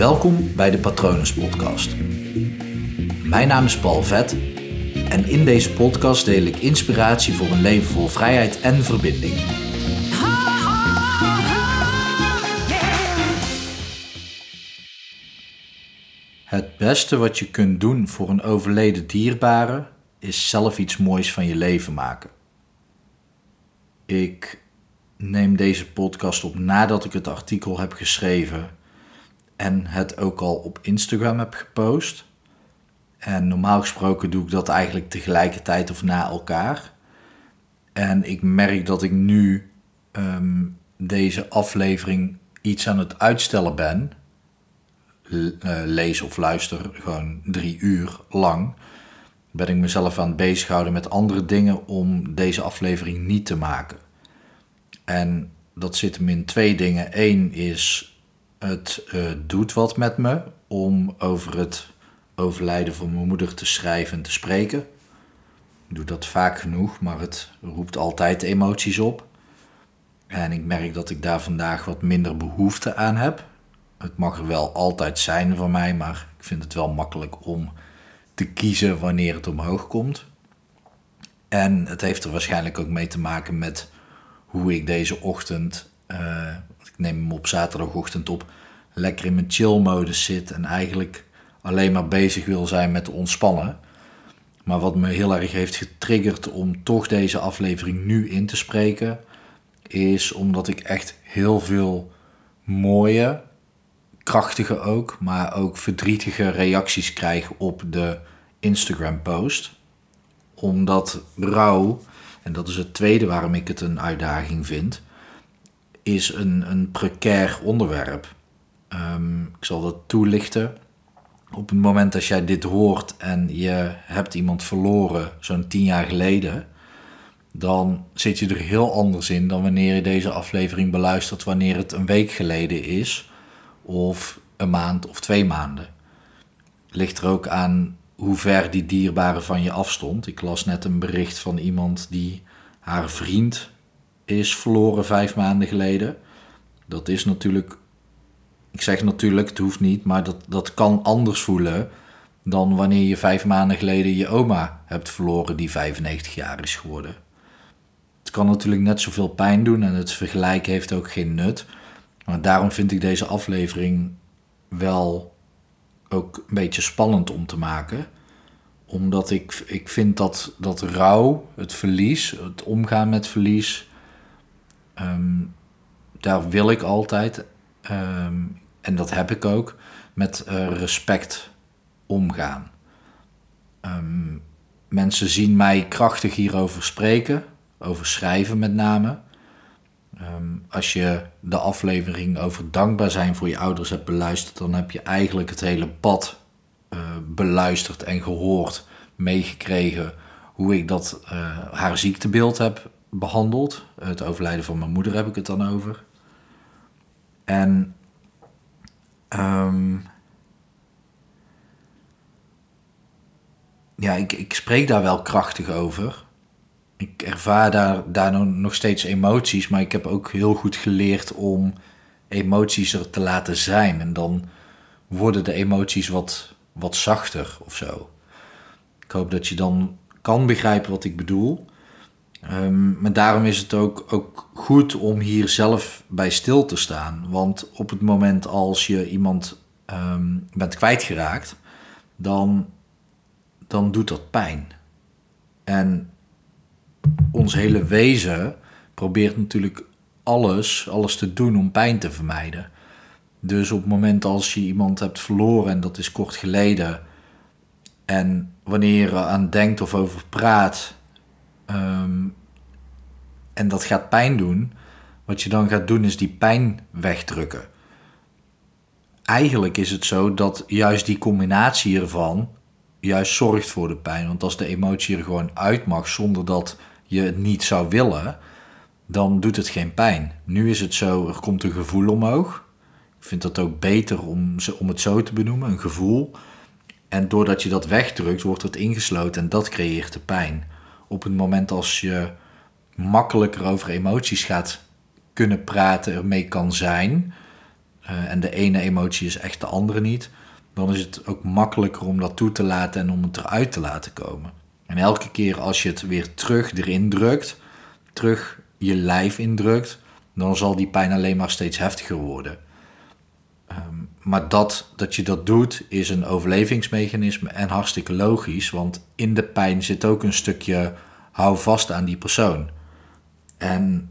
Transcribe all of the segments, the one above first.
Welkom bij de Patronus Podcast. Mijn naam is Paul Vet en in deze podcast deel ik inspiratie voor een leven vol vrijheid en verbinding. Het beste wat je kunt doen voor een overleden dierbare is zelf iets moois van je leven maken. Ik neem deze podcast op nadat ik het artikel heb geschreven en het ook al op Instagram heb gepost. En normaal gesproken doe ik dat eigenlijk tegelijkertijd of na elkaar. En ik merk dat ik nu ehm, deze aflevering iets aan het uitstellen ben. Eh, lees of luister gewoon drie uur lang. Ben ik mezelf aan het bezighouden met andere dingen om deze aflevering niet te maken. En dat zit hem in twee dingen. Eén is het uh, doet wat met me om over het overlijden van mijn moeder te schrijven en te spreken. Ik doe dat vaak genoeg, maar het roept altijd emoties op. En ik merk dat ik daar vandaag wat minder behoefte aan heb. Het mag er wel altijd zijn van mij, maar ik vind het wel makkelijk om te kiezen wanneer het omhoog komt. En het heeft er waarschijnlijk ook mee te maken met hoe ik deze ochtend, ik neem hem op zaterdagochtend op, lekker in mijn chill-modus zit en eigenlijk alleen maar bezig wil zijn met ontspannen. Maar wat me heel erg heeft getriggerd om toch deze aflevering nu in te spreken, is omdat ik echt heel veel mooie, krachtige ook, maar ook verdrietige reacties krijg op de Instagram-post. Omdat rouw, en dat is het tweede waarom ik het een uitdaging vind, is een, een precair onderwerp. Um, ik zal dat toelichten. Op het moment dat jij dit hoort en je hebt iemand verloren, zo'n tien jaar geleden, dan zit je er heel anders in dan wanneer je deze aflevering beluistert wanneer het een week geleden is, of een maand of twee maanden. Ligt er ook aan hoe ver die dierbare van je afstond. Ik las net een bericht van iemand die haar vriend is verloren vijf maanden geleden. Dat is natuurlijk ik zeg natuurlijk, het hoeft niet, maar dat, dat kan anders voelen dan wanneer je vijf maanden geleden je oma hebt verloren die 95 jaar is geworden. Het kan natuurlijk net zoveel pijn doen en het vergelijken heeft ook geen nut. Maar daarom vind ik deze aflevering wel ook een beetje spannend om te maken. Omdat ik, ik vind dat, dat rouw, het verlies, het omgaan met verlies, ehm, daar wil ik altijd Ehm, en dat heb ik ook, met uh, respect omgaan. Ehm, mensen zien mij krachtig hierover spreken, over schrijven met name. Als je de aflevering over dankbaar zijn voor je ouders hebt beluisterd, dan heb je eigenlijk het hele pad uh, beluisterd en gehoord, meegekregen hoe ik dat uh, haar ziektebeeld heb behandeld. Het overlijden van mijn moeder heb ik het dan over. En um, ja, ik, ik spreek daar wel krachtig over. Ik ervaar daar, daar nog steeds emoties, maar ik heb ook heel goed geleerd om emoties er te laten zijn. En dan worden de emoties wat, wat zachter of zo. Ik hoop dat je dan kan begrijpen wat ik bedoel. Um, maar daarom is het ook, ook goed om hier zelf bij stil te staan. Want op het moment als je iemand um, bent kwijtgeraakt, dan, dan doet dat pijn. En ons hele wezen probeert natuurlijk alles, alles te doen om pijn te vermijden. Dus op het moment als je iemand hebt verloren en dat is kort geleden, en wanneer je eraan denkt of over praat, Ehm, en dat gaat pijn doen. Wat je dan gaat doen is die pijn wegdrukken. Eigenlijk is het zo dat juist die combinatie ervan juist zorgt voor de pijn. Want als de emotie er gewoon uit mag zonder dat je het niet zou willen, dan doet het geen pijn. Nu is het zo, er komt een gevoel omhoog. Ik vind dat ook beter om, om het zo te benoemen, een gevoel. En doordat je dat wegdrukt, wordt het ingesloten en dat creëert de pijn op het moment als je makkelijker over emoties gaat kunnen praten, ermee kan zijn, eh, en de ene emotie is echt de andere niet, dan is het ook makkelijker om dat toe te laten en om het eruit te laten komen. En elke keer als je het weer terug erin drukt, terug je lijf indrukt, dan zal die pijn alleen maar steeds heftiger worden. Ehm, maar dat, dat je dat doet is een overlevingsmechanisme en hartstikke logisch, want in de pijn zit ook een stukje hou vast aan die persoon. En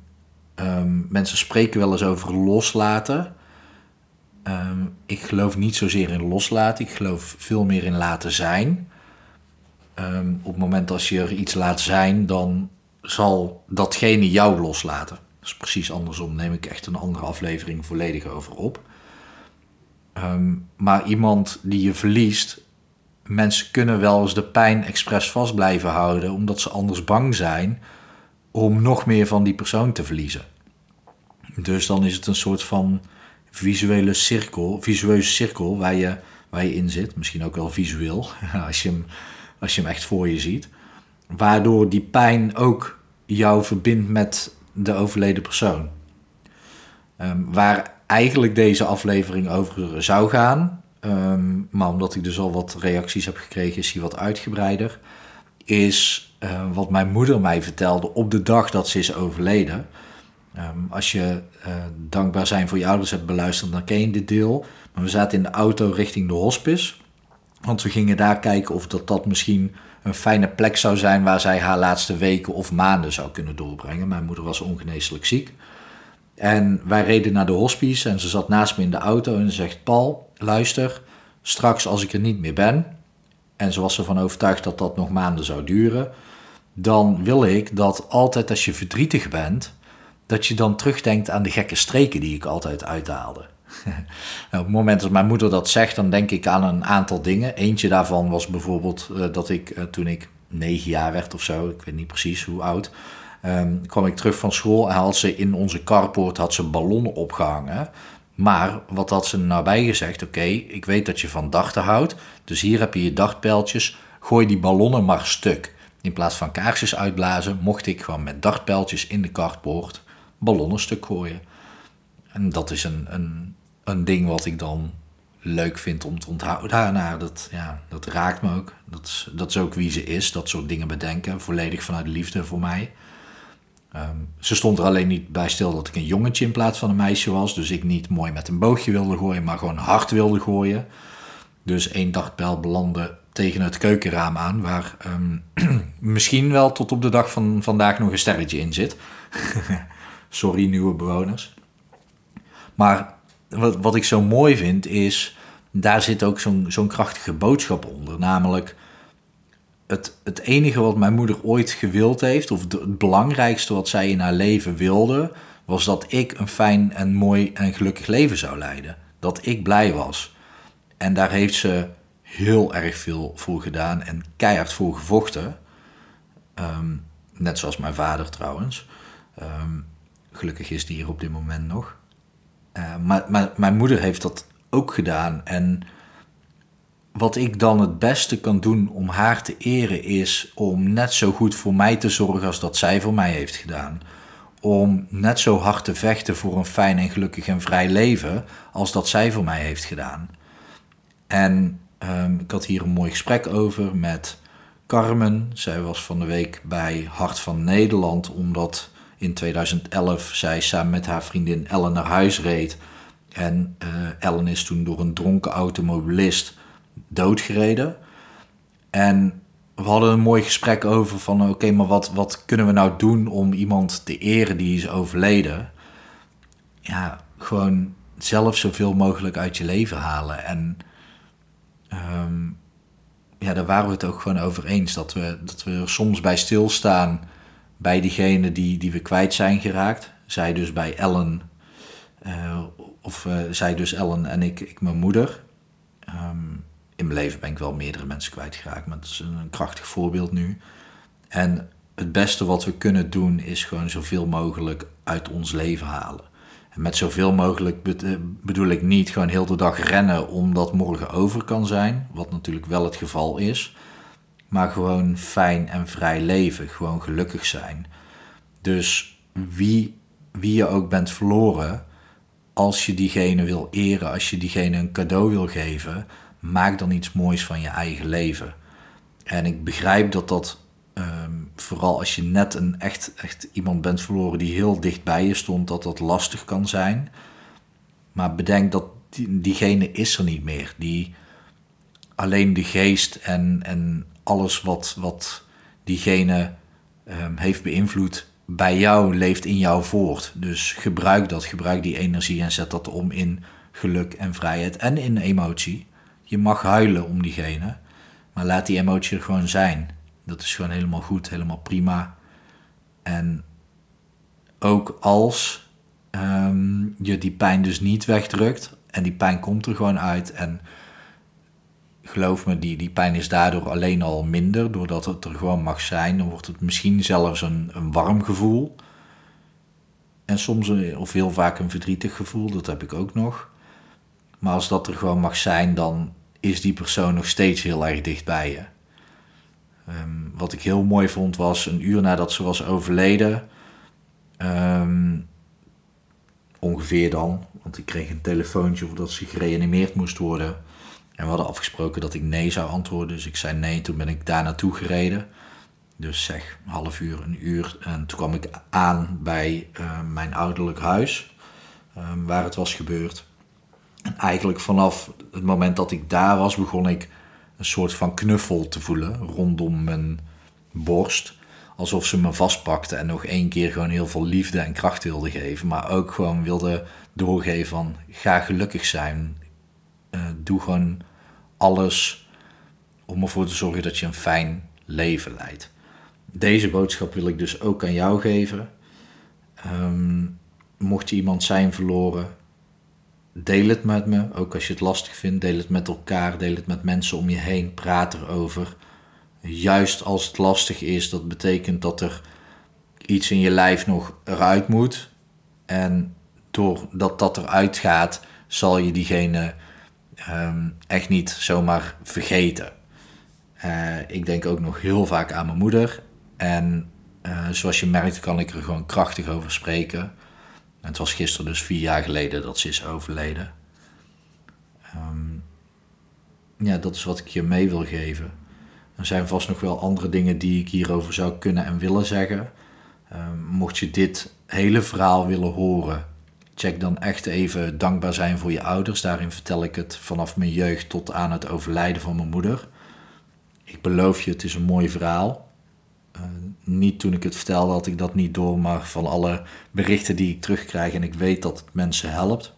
um, mensen spreken wel eens over loslaten. Ehm, ik geloof niet zozeer in loslaten, ik geloof veel meer in laten zijn. Um, op het moment als je er iets laat zijn, dan zal datgene jou loslaten. Dat is precies andersom, neem ik echt een andere aflevering volledig over op. maar iemand die je verliest, mensen kunnen wel eens de pijn expres vast blijven houden, omdat ze anders bang zijn om nog meer van die persoon te verliezen. Dus dan is het een soort van visuele cirkel, visueuze cirkel waar je, waar je in zit. Misschien ook wel visueel, als je, hem, als je hem echt voor je ziet. Waardoor die pijn ook jou verbindt met de overleden persoon. Ehm, waar eigenlijk deze aflevering over zou gaan, um, maar omdat ik dus al wat reacties heb gekregen, is hij wat uitgebreider. Is uh, wat mijn moeder mij vertelde op de dag dat ze is overleden. Um, als je uh, dankbaar zijn voor je ouders hebt beluisterd, dan ken je dit deel. Maar we zaten in de auto richting de hospice. Want we gingen daar kijken of dat, dat misschien een fijne plek zou zijn waar zij haar laatste weken of maanden zou kunnen doorbrengen. Mijn moeder was ongeneeslijk ziek. En wij reden naar de hospice en ze zat naast me in de auto en ze zegt: Paul, luister, straks als ik er niet meer ben, en ze was ervan overtuigd dat dat nog maanden zou duren, dan wil ik dat altijd als je verdrietig bent, dat je dan terugdenkt aan de gekke streken die ik altijd uithaalde. Op het moment dat mijn moeder dat zegt, dan denk ik aan een aantal dingen. Eentje daarvan was bijvoorbeeld uh, dat ik uh, toen ik negen jaar werd of zo, ik weet niet precies hoe oud, um, kwam ik terug van school en had ze in onze carport had ze ballonnen opgehangen. Maar wat had ze nou bij gezegd? Oké, ik weet dat je van dachten houdt, dus hier heb je je dachtpijltjes, gooi die ballonnen maar stuk. In plaats van kaarsjes uitblazen, mocht ik gewoon met dachtpijltjes in de carport ballonnen stuk gooien. En dat is een, een, een ding wat ik dan leuk vind om te onthouden. Daarna, dat, ja, dat raakt me ook. Dat dat is ook wie ze is, dat soort dingen bedenken. Volledig vanuit liefde voor mij. Um, ze stond er alleen niet bij stil dat ik een jongetje in plaats van een meisje was. Dus ik niet mooi met een boogje wilde gooien, maar gewoon hard wilde gooien. Dus één dagpijl belandde tegen het keukenraam aan, waar um, misschien wel tot op de dag van vandaag nog een sterretje in zit. Sorry, nieuwe bewoners. Maar wat, wat ik zo mooi vind is, daar zit ook zo'n zo'n krachtige boodschap onder. Namelijk, het, het enige wat mijn moeder ooit gewild heeft, of het belangrijkste wat zij in haar leven wilde, was dat ik een fijn en mooi en gelukkig leven zou leiden. Dat ik blij was. En daar heeft ze heel erg veel voor gedaan en keihard voor gevochten. Ehm, net zoals mijn vader trouwens. Um, Gelukkig is die hier op dit moment nog. Uh, maar, maar mijn moeder heeft dat ook gedaan. En wat ik dan het beste kan doen om haar te eren is om net zo goed voor mij te zorgen als dat zij voor mij heeft gedaan. Om net zo hard te vechten voor een fijn en gelukkig en vrij leven als dat zij voor mij heeft gedaan. En um, ik had hier een mooi gesprek over met Carmen. Zij was van de week bij Hart van Nederland omdat in 2011 zij samen met haar vriendin Ellen naar huis reed. En uh, Ellen is toen door een dronken automobilist doodgereden. En we hadden een mooi gesprek over van oké, maar wat, wat kunnen we nou doen om iemand te eren die is overleden? Ja, gewoon zelf zoveel mogelijk uit je leven halen. En um, ja, daar waren we het ook gewoon over eens. Dat we, dat we er soms bij stilstaan bij diegene die, die we kwijt zijn geraakt. Zij dus bij Ellen, uh, of uh, zij dus Ellen en ik, ik mijn moeder. Um, in mijn leven ben ik wel meerdere mensen kwijtgeraakt, maar het is een, krachtig voorbeeld nu. En het beste wat we kunnen doen is gewoon zoveel mogelijk uit ons leven halen. En met zoveel mogelijk bedoel ik niet gewoon heel de dag rennen omdat morgen over kan zijn, wat natuurlijk wel het geval is maar gewoon fijn en vrij leven, gewoon gelukkig zijn. Dus wie, wie je ook bent verloren, als je diegene wil eren, als je diegene een cadeau wil geven, maak dan iets moois van je eigen leven. En ik begrijp dat dat, ehm, vooral als je net een echt, echt iemand bent verloren die heel dicht bij je stond, dat dat lastig kan zijn. Maar bedenk dat die, diegene is er niet meer. Die alleen de geest en, en alles wat, wat diegene um, heeft beïnvloed bij jou leeft in jou voort. Dus gebruik dat, gebruik die energie en zet dat om in geluk en vrijheid en in emotie. Je mag huilen om diegene, maar laat die emotie er gewoon zijn. Dat is gewoon helemaal goed, helemaal prima. En ook als um, je die pijn dus niet wegdrukt en die pijn komt er gewoon uit en geloof me, die, die pijn is daardoor alleen al minder, doordat het er gewoon mag zijn. Dan wordt het misschien zelfs een, een warm gevoel. En soms, of heel vaak een verdrietig gevoel, dat heb ik ook nog. Maar als dat er gewoon mag zijn, dan is die persoon nog steeds heel erg dicht bij je. Ehm, wat ik heel mooi vond was een uur nadat ze was overleden. Ehm, ongeveer dan, want ik kreeg een telefoontje of dat ze gereanimeerd moest worden. En we hadden afgesproken dat ik nee zou antwoorden. Dus ik zei nee. Toen ben ik daar naartoe gereden. Dus zeg een half uur, een uur. En toen kwam ik aan bij uh, mijn ouderlijk huis. Um, waar het was gebeurd. En eigenlijk vanaf het moment dat ik daar was, begon ik een soort van knuffel te voelen rondom mijn borst. Alsof ze me vastpakte en nog één keer gewoon heel veel liefde en kracht wilde geven. Maar ook gewoon wilde doorgeven van ga gelukkig zijn. Uh, doe gewoon alles om ervoor te zorgen dat je een fijn leven leidt. Deze boodschap wil ik dus ook aan jou geven. Um, mocht je iemand zijn verloren, deel het met me. Ook als je het lastig vindt, deel het met elkaar, deel het met mensen om je heen, praat erover. Juist als het lastig is, dat betekent dat er iets in je lijf nog eruit moet. En doordat dat eruit gaat, zal je diegene um, echt niet zomaar vergeten. Uh, ik denk ook nog heel vaak aan mijn moeder. En uh, zoals je merkt, kan ik er gewoon krachtig over spreken. En het was gisteren dus vier jaar geleden dat ze is overleden. Um, ja, dat is wat ik je mee wil geven. Er zijn vast nog wel andere dingen die ik hierover zou kunnen en willen zeggen. Um, mocht je dit hele verhaal willen horen, check dan echt even dankbaar zijn voor je ouders. Daarin vertel ik het vanaf mijn jeugd tot aan het overlijden van mijn moeder. Ik beloof je, het is een mooi verhaal. Niet toen ik het vertelde had ik dat niet door, maar van alle berichten die ik terugkrijg en ik weet dat het mensen helpt.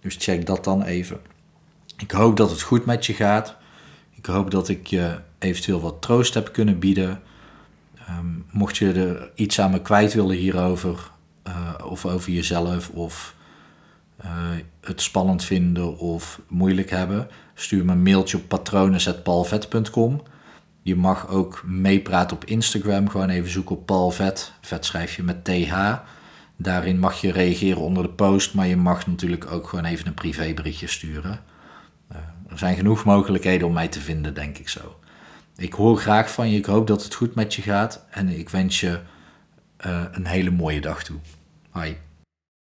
Dus check dat dan even. Ik hoop dat het goed met je gaat. Ik hoop dat ik je eventueel wat troost heb kunnen bieden. Um, mocht je er iets aan me kwijt willen hierover, uh, of over jezelf of uh, het spannend vinden of moeilijk hebben, stuur me een mailtje op patronen.palvet.com. Je mag ook meepraten op Instagram. Gewoon even zoeken op Paul Vet. Vet schrijf je met TH. Daarin mag je reageren onder de post, maar je mag natuurlijk ook gewoon even een privéberichtje sturen. Uh, er zijn genoeg mogelijkheden om mij te vinden, denk ik zo. Ik hoor graag van je. Ik hoop dat het goed met je gaat. En ik wens je uh, een hele mooie dag toe. Hoi.